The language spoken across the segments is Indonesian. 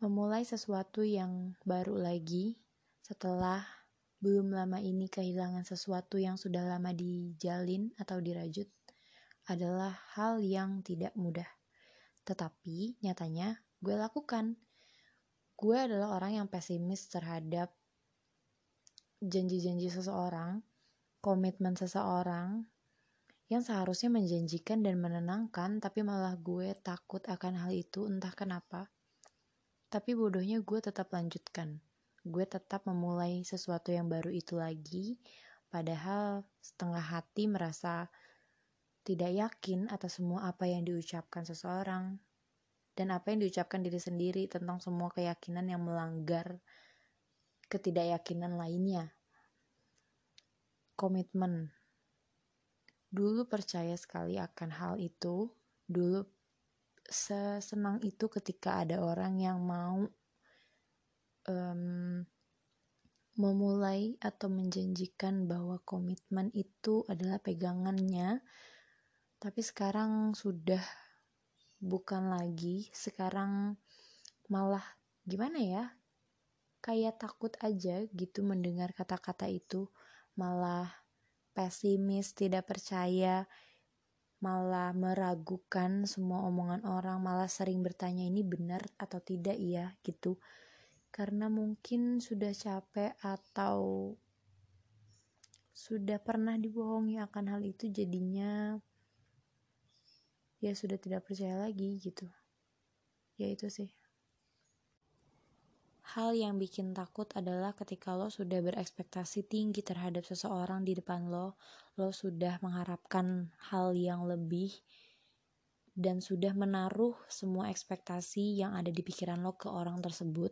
memulai sesuatu yang baru lagi setelah belum lama ini kehilangan sesuatu yang sudah lama dijalin atau dirajut adalah hal yang tidak mudah. Tetapi nyatanya gue lakukan. Gue adalah orang yang pesimis terhadap janji-janji seseorang, komitmen seseorang yang seharusnya menjanjikan dan menenangkan, tapi malah gue takut akan hal itu entah kenapa. Tapi bodohnya gue tetap lanjutkan. Gue tetap memulai sesuatu yang baru itu lagi, padahal setengah hati merasa tidak yakin atas semua apa yang diucapkan seseorang dan apa yang diucapkan diri sendiri tentang semua keyakinan yang melanggar ketidakyakinan lainnya. Komitmen. Dulu percaya sekali akan hal itu, dulu sesenang itu ketika ada orang yang mau um, memulai atau menjanjikan bahwa komitmen itu adalah pegangannya, tapi sekarang sudah bukan lagi. Sekarang malah gimana ya? Kayak takut aja gitu mendengar kata-kata itu, malah pesimis, tidak percaya malah meragukan semua omongan orang, malah sering bertanya ini benar atau tidak ya gitu. Karena mungkin sudah capek atau sudah pernah dibohongi akan hal itu jadinya ya sudah tidak percaya lagi gitu. Ya itu sih. Hal yang bikin takut adalah ketika lo sudah berekspektasi tinggi terhadap seseorang di depan lo, lo sudah mengharapkan hal yang lebih dan sudah menaruh semua ekspektasi yang ada di pikiran lo ke orang tersebut.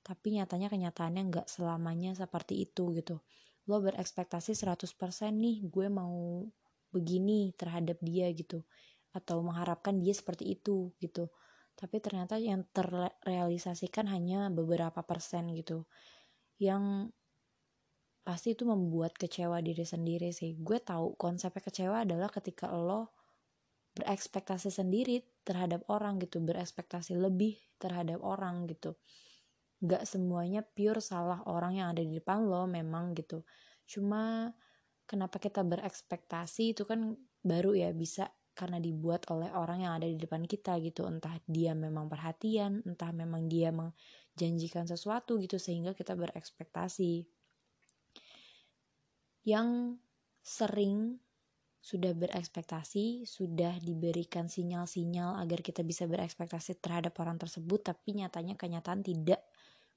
Tapi nyatanya kenyataannya nggak selamanya seperti itu gitu. Lo berekspektasi 100% nih gue mau begini terhadap dia gitu. Atau mengharapkan dia seperti itu gitu tapi ternyata yang terrealisasikan hanya beberapa persen gitu. Yang pasti itu membuat kecewa diri sendiri sih. Gue tahu konsepnya kecewa adalah ketika lo berekspektasi sendiri terhadap orang gitu. Berekspektasi lebih terhadap orang gitu. Gak semuanya pure salah orang yang ada di depan lo memang gitu. Cuma kenapa kita berekspektasi itu kan baru ya bisa karena dibuat oleh orang yang ada di depan kita gitu. Entah dia memang perhatian entah memang dia menjanjikan sesuatu gitu sehingga kita berekspektasi. Yang sering sudah berekspektasi sudah diberikan sinyal-sinyal agar kita bisa berekspektasi terhadap orang tersebut tapi nyatanya kenyataan tidak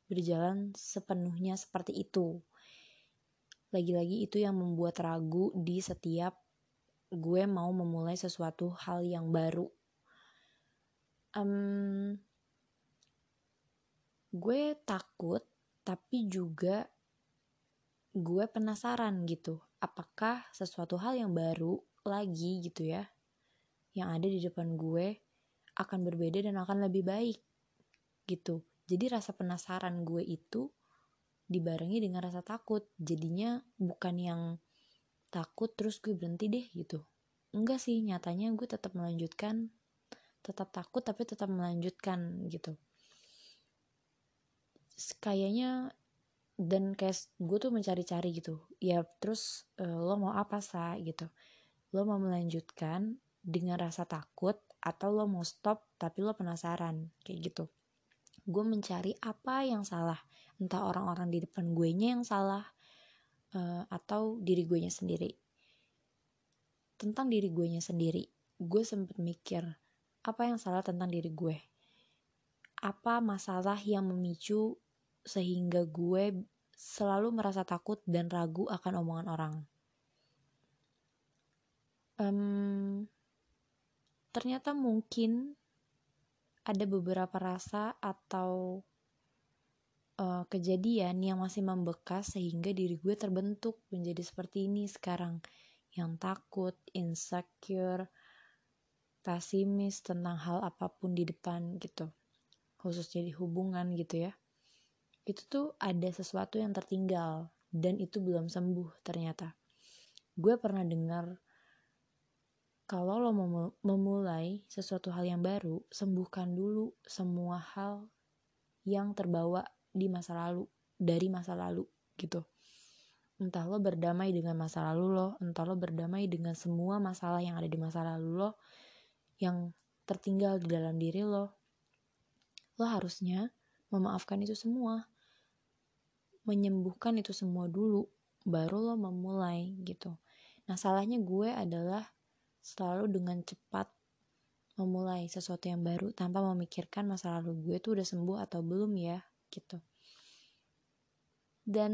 berjalan sepenuhnya seperti itu. Lagi-lagi itu yang membuat ragu di setiap gue mau memulai sesuatu hal yang baru. Um, gue takut, tapi juga gue penasaran gitu. Apakah sesuatu hal yang baru lagi gitu ya, yang ada di depan gue akan berbeda dan akan lebih baik gitu. Jadi rasa penasaran gue itu dibarengi dengan rasa takut. Jadinya bukan yang takut terus gue berhenti deh gitu. Enggak sih nyatanya gue tetap melanjutkan tetap takut tapi tetap melanjutkan gitu. Kayaknya dan kayak gue tuh mencari-cari gitu. Ya terus uh, lo mau apa sa? Gitu. Lo mau melanjutkan dengan rasa takut atau lo mau stop tapi lo penasaran kayak gitu. Gue mencari apa yang salah. Entah orang-orang di depan gue nya yang salah uh, atau diri gue nya sendiri. Tentang diri gue nya sendiri gue sempet mikir apa yang salah tentang diri gue? Apa masalah yang memicu sehingga gue selalu merasa takut dan ragu akan omongan orang? Um, ternyata mungkin ada beberapa rasa atau uh, kejadian yang masih membekas sehingga diri gue terbentuk menjadi seperti ini sekarang. Yang takut, insecure, pesimis tentang hal apa pun di depan gitu. Khususnya di hubungan gitu ya. Itu tuh ada sesuatu yang tertinggal dan itu belum sembuh ternyata. Gue pernah dengar kalau lo mau memulai sesuatu hal yang baru sembuhkan dulu semua hal yang terbawa di masa lalu dari masa lalu gitu. Entah lo berdamai dengan masa lalu lo entah lo berdamai dengan semua masalah yang ada di masa lalu lo yang tertinggal di dalam diri lo lo harusnya memaafkan itu semua. Menyembuhkan itu semua dulu baru lo memulai gitu. Nah salahnya gue adalah selalu dengan cepat memulai sesuatu yang baru tanpa memikirkan masa lalu gue tuh udah sembuh atau belum ya gitu. Dan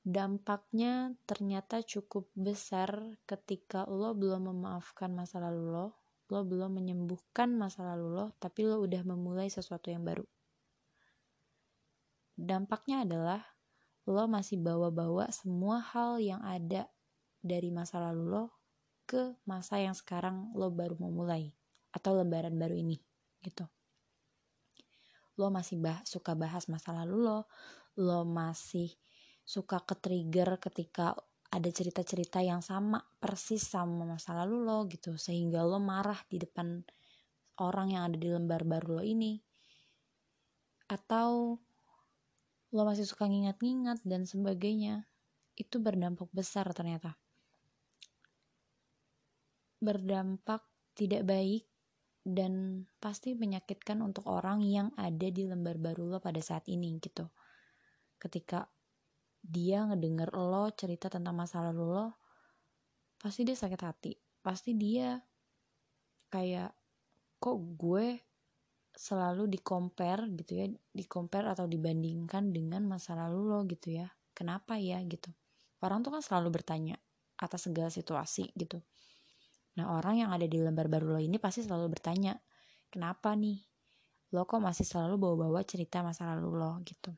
dampaknya ternyata cukup besar ketika lo belum memaafkan masa lalu lo lo belum menyembuhkan masa lalu lo tapi lo udah memulai sesuatu yang baru. Dampaknya adalah lo masih bawa-bawa semua hal yang ada dari masa lalu lo ke masa yang sekarang lo baru mau mulai atau lembaran baru ini gitu lo masih bah suka bahas masa lalu lo lo masih suka ke trigger ketika ada cerita-cerita yang sama persis sama masa lalu lo gitu. Sehingga lo marah di depan orang yang ada di lembar baru lo ini. Atau lo masih suka ngingat-ngingat dan sebagainya. Itu berdampak besar ternyata. Berdampak tidak baik dan pasti menyakitkan untuk orang yang ada di lembar baru lo pada saat ini gitu. Ketika dia ngedenger lo cerita tentang masa lalu lo, pasti dia sakit hati. Pasti dia kayak kok gue selalu di compare gitu ya, di compare atau dibandingkan dengan masa lalu lo gitu ya. Kenapa ya gitu. Orang tuh kan selalu bertanya atas segala situasi gitu Nah orang yang ada di lembar baru lo ini pasti selalu bertanya, kenapa nih? Lo kok masih selalu bawa-bawa cerita masa lalu lo gitu.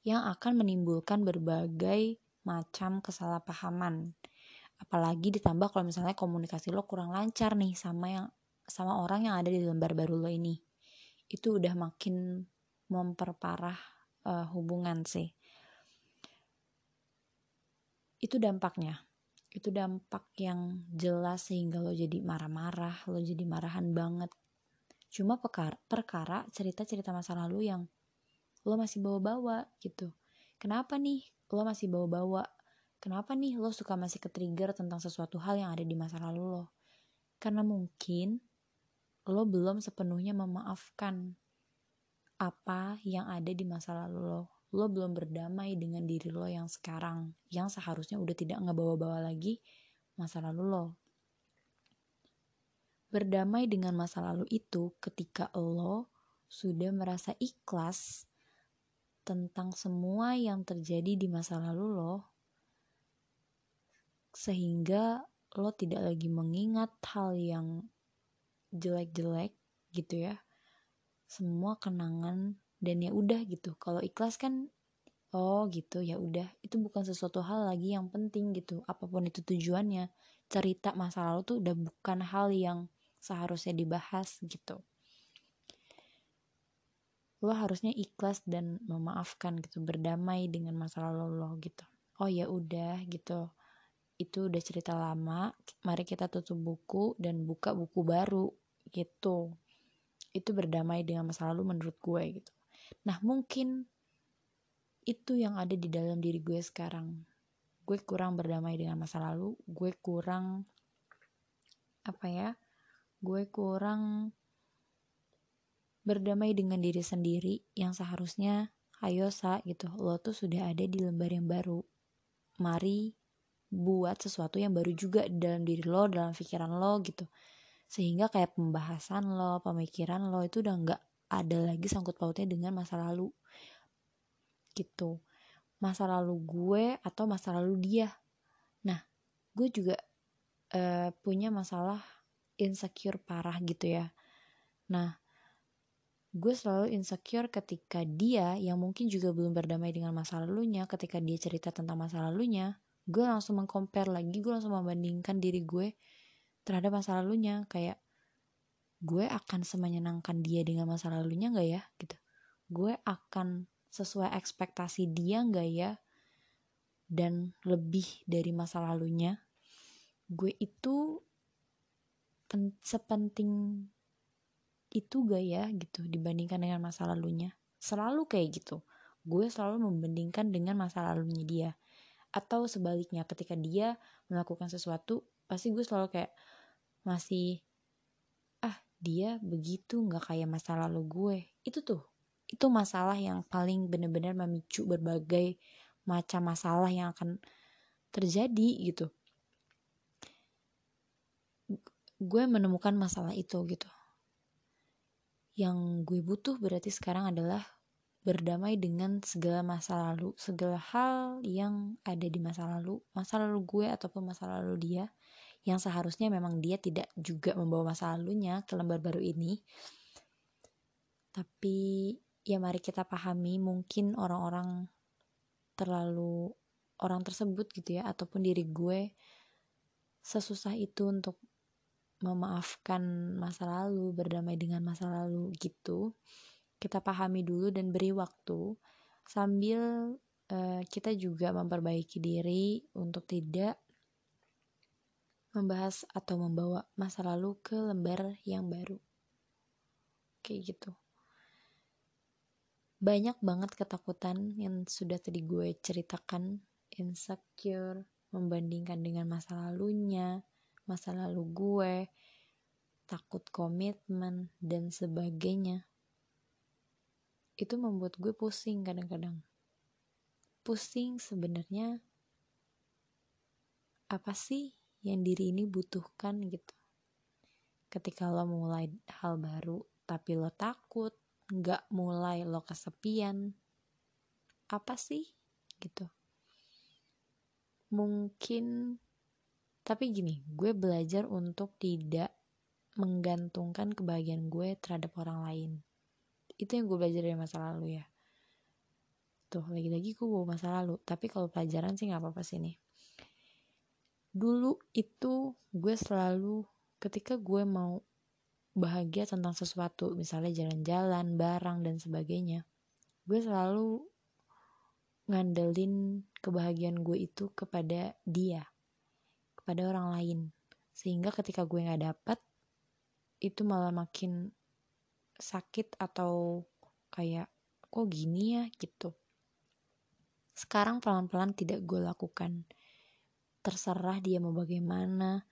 Yang akan menimbulkan berbagai macam kesalahpahaman. Apalagi ditambah kalau misalnya komunikasi lo kurang lancar nih sama yang sama orang yang ada di lembar baru lo ini. Itu udah makin memperparah uh, hubungan sih. Itu dampaknya itu dampak yang jelas sehingga lo jadi marah-marah, lo jadi marahan banget. Cuma perkara, perkara cerita-cerita masa lalu yang lo masih bawa-bawa gitu. Kenapa nih lo masih bawa-bawa? Kenapa nih lo suka masih ke-trigger tentang sesuatu hal yang ada di masa lalu lo? Karena mungkin lo belum sepenuhnya memaafkan apa yang ada di masa lalu lo lo belum berdamai dengan diri lo yang sekarang yang seharusnya udah tidak ngebawa-bawa lagi masa lalu lo. Berdamai dengan masa lalu itu ketika lo sudah merasa ikhlas tentang semua yang terjadi di masa lalu lo sehingga lo tidak lagi mengingat hal yang jelek-jelek gitu ya. Semua kenangan dan ya udah gitu. Kalau ikhlas kan oh gitu ya udah. Itu bukan sesuatu hal lagi yang penting gitu. Apa pun itu tujuannya. Cerita masa lalu tuh udah bukan hal yang seharusnya dibahas gitu. Lo harusnya ikhlas dan memaafkan gitu. Berdamai dengan masa lalu lo gitu. Oh ya udah gitu. Itu udah cerita lama. Mari kita tutup buku dan buka buku baru gitu. Itu berdamai dengan masa lalu menurut gue gitu Nah mungkin itu yang ada di dalam diri gue sekarang. Gue kurang berdamai dengan masa lalu, gue kurang apa ya? Gue kurang berdamai dengan diri sendiri yang seharusnya ayo sa gitu lo tuh sudah ada di lembar yang baru mari buat sesuatu yang baru juga dalam diri lo dalam pikiran lo gitu sehingga kayak pembahasan lo pemikiran lo itu udah nggak ada lagi sangkut pautnya dengan masa lalu. Gitu. Masa lalu gue atau masa lalu dia. Nah gue juga uh, punya masalah insecure parah gitu ya. Nah gue selalu insecure ketika dia yang mungkin juga belum berdamai dengan masa lalunya ketika dia cerita tentang masa lalunya gue langsung mengcompare lagi gue langsung membandingkan diri gue terhadap masa lalunya. Kayak gue akan semenyenangkan dia dengan masa lalunya gak ya? Gitu. Gue akan sesuai ekspektasi dia gak ya? Dan lebih dari masa lalunya. Gue itu pen sepenting itu gak ya? Gitu dibandingkan dengan masa lalunya. Selalu kayak gitu. Gue selalu membandingkan dengan masa lalunya dia. Atau sebaliknya ketika dia melakukan sesuatu pasti gue selalu kayak masih dia begitu nggak kayak masa lalu gue. Itu tuh itu masalah yang paling benar-benar memicu berbagai macam masalah yang akan terjadi gitu. Gue menemukan masalah itu gitu. Yang gue butuh berarti sekarang adalah berdamai dengan segala masa lalu, segala hal yang ada di masa lalu, masa lalu gue ataupun masa lalu dia, yang seharusnya memang dia tidak juga membawa masa lalunya ke lembar baru ini. Tapi ya mari kita pahami mungkin orang-orang terlalu orang tersebut gitu ya ataupun diri gue sesusah itu untuk memaafkan masa lalu, berdamai dengan masa lalu gitu kita pahami dulu dan beri waktu sambil uh, kita juga memperbaiki diri untuk tidak membahas atau membawa masa lalu ke lembar yang baru. Kayak gitu. Banyak banget ketakutan yang sudah tadi gue ceritakan, insecure, membandingkan dengan masa lalunya, masa lalu gue, takut komitmen, dan sebagainya itu membuat gue pusing kadang-kadang pusing sebenarnya apa sih yang diri ini butuhkan gitu. Ketika lo mulai hal baru tapi lo takut nggak mulai lo kesepian apa sih? Gitu. Mungkin tapi gini gue belajar untuk tidak menggantungkan kebahagiaan gue terhadap orang lain. Itu yang gue belajar dari masa lalu ya. Tuh lagi-lagi gue bawa masa lalu tapi kalau pelajaran sih nggak apa-apa sih nih dulu itu gue selalu ketika gue mau bahagia tentang sesuatu misalnya jalan-jalan barang dan sebagainya gue selalu ngandelin kebahagiaan gue itu kepada dia kepada orang lain. Sehingga ketika gue nggak dapet itu malah makin sakit atau kayak kok gini ya? gitu. Sekarang pelan-pelan tidak gue lakukan terserah dia mau bagaimana.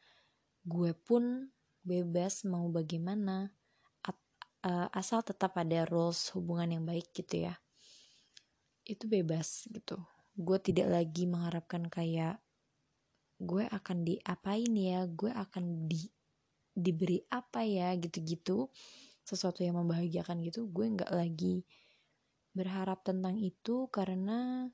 Gue pun bebas mau bagaimana uh, asal tetap ada rules hubungan yang baik gitu ya. Itu bebas gitu. Gue tidak lagi mengharapkan kayak gue akan diapain ya? Gue akan di diberi apa ya? gitu-gitu. Sesuatu yang membahagiakan gitu gue nggak lagi berharap tentang itu karena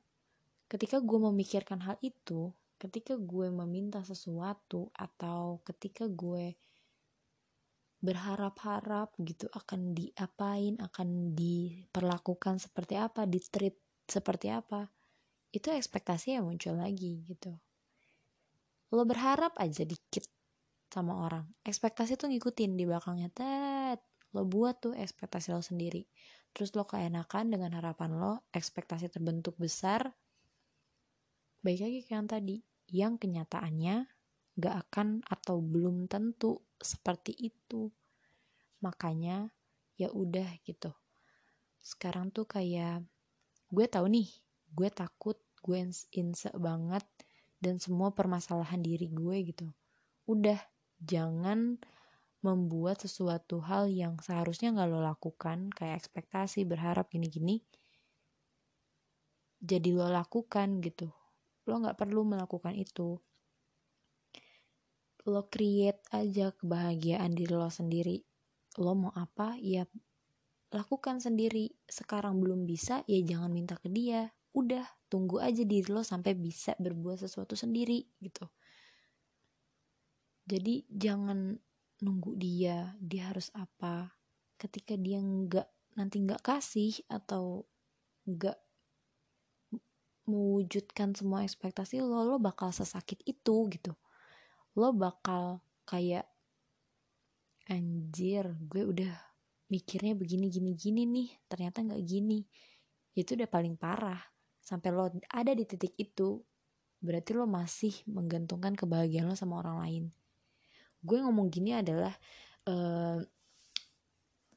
ketika gue memikirkan hal itu ketika gue meminta sesuatu atau ketika gue berharap-harap gitu akan diapain akan diperlakukan seperti apa di treat seperti apa itu ekspektasi yang muncul lagi gitu. Lo berharap aja dikit sama orang ekspektasi tuh ngikutin di belakangnya tet lo buat tuh ekspektasi lo sendiri. Terus lo keenakan dengan harapan lo ekspektasi terbentuk besar baik lagi kayak yang tadi yang kenyataannya gak akan atau belum tentu seperti itu. Makanya ya udah gitu. Sekarang tuh kayak gue tahu nih gue takut gue insek banget dan semua permasalahan diri gue gitu. Udah jangan membuat sesuatu hal yang seharusnya nggak lo lakukan kayak ekspektasi berharap gini-gini jadi lo lakukan gitu lo nggak perlu melakukan itu. Lo create aja kebahagiaan diri lo sendiri. Lo mau apa? Ya lakukan sendiri. Sekarang belum bisa ya jangan minta ke dia. Udah tunggu aja diri lo sampai bisa berbuat sesuatu sendiri gitu. Jadi jangan nunggu dia dia harus apa. Ketika dia nggak nanti nggak kasih atau nggak mewujudkan semua ekspektasi lo lo bakal sesakit itu gitu. Lo bakal kayak anjir gue udah mikirnya begini gini gini nih ternyata nggak gini. Itu udah paling parah. Sampai lo ada di titik itu berarti lo masih menggantungkan kebahagiaan lo sama orang lain. Gue ngomong gini adalah uh,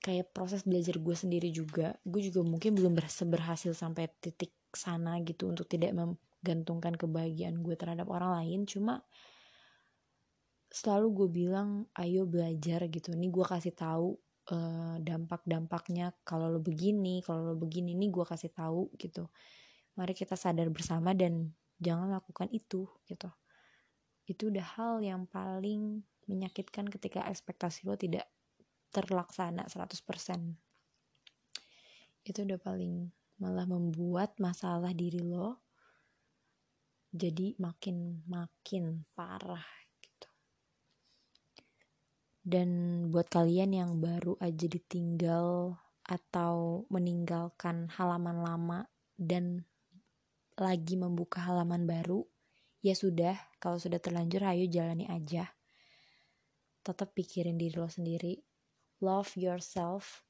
kayak proses belajar gue sendiri juga. Gue juga mungkin belum berhasil sampai titik sana gitu untuk tidak menggantungkan kebahagiaan gue terhadap orang lain. Cuma selalu gue bilang ayo belajar gitu. Ini gue kasih tahu uh, dampak-dampaknya. Kalau lo begini kalau lo begini ini gue kasih tahu gitu. Mari kita sadar bersama dan jangan lakukan itu gitu. Itu udah hal yang paling menyakitkan ketika ekspektasi lo tidak terlaksana 100% itu udah paling malah membuat masalah diri lo jadi makin makin parah gitu. Dan buat kalian yang baru aja ditinggal atau meninggalkan halaman lama dan lagi membuka halaman baru ya sudah kalau sudah terlanjur ayo jalani aja. Tetap pikirin diri lo sendiri love yourself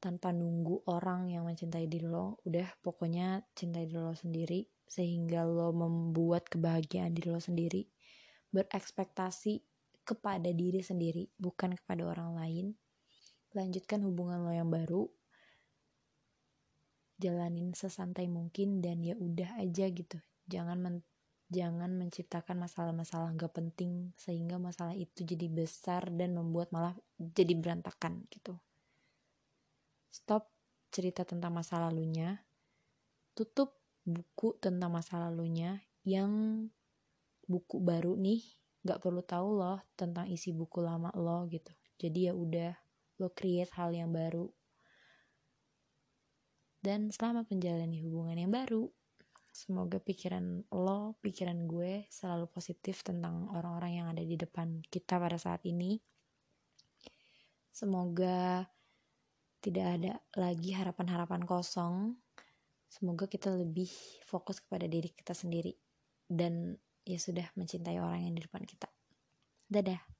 tanpa nunggu orang yang mencintai diri lo. Udah pokoknya cintai diri lo sendiri sehingga lo membuat kebahagiaan diri lo sendiri. Berekspektasi kepada diri sendiri bukan kepada orang lain. Lanjutkan hubungan lo yang baru. Jalanin sesantai mungkin dan ya udah aja gitu. Jangan men jangan menciptakan masalah-masalah gak penting sehingga masalah itu jadi besar dan membuat malah jadi berantakan gitu. Stop cerita tentang masa lalunya. Tutup buku tentang masa lalunya yang buku baru nih gak perlu tahu loh tentang isi buku lama lo gitu. Jadi ya udah lo create hal yang baru. Dan selamat menjalani hubungan yang baru Semoga pikiran lo, pikiran gue selalu positif tentang orang-orang yang ada di depan kita pada saat ini. Semoga tidak ada lagi harapan-harapan kosong. Semoga kita lebih fokus kepada diri kita sendiri dan ya sudah mencintai orang yang di depan kita. Dadah.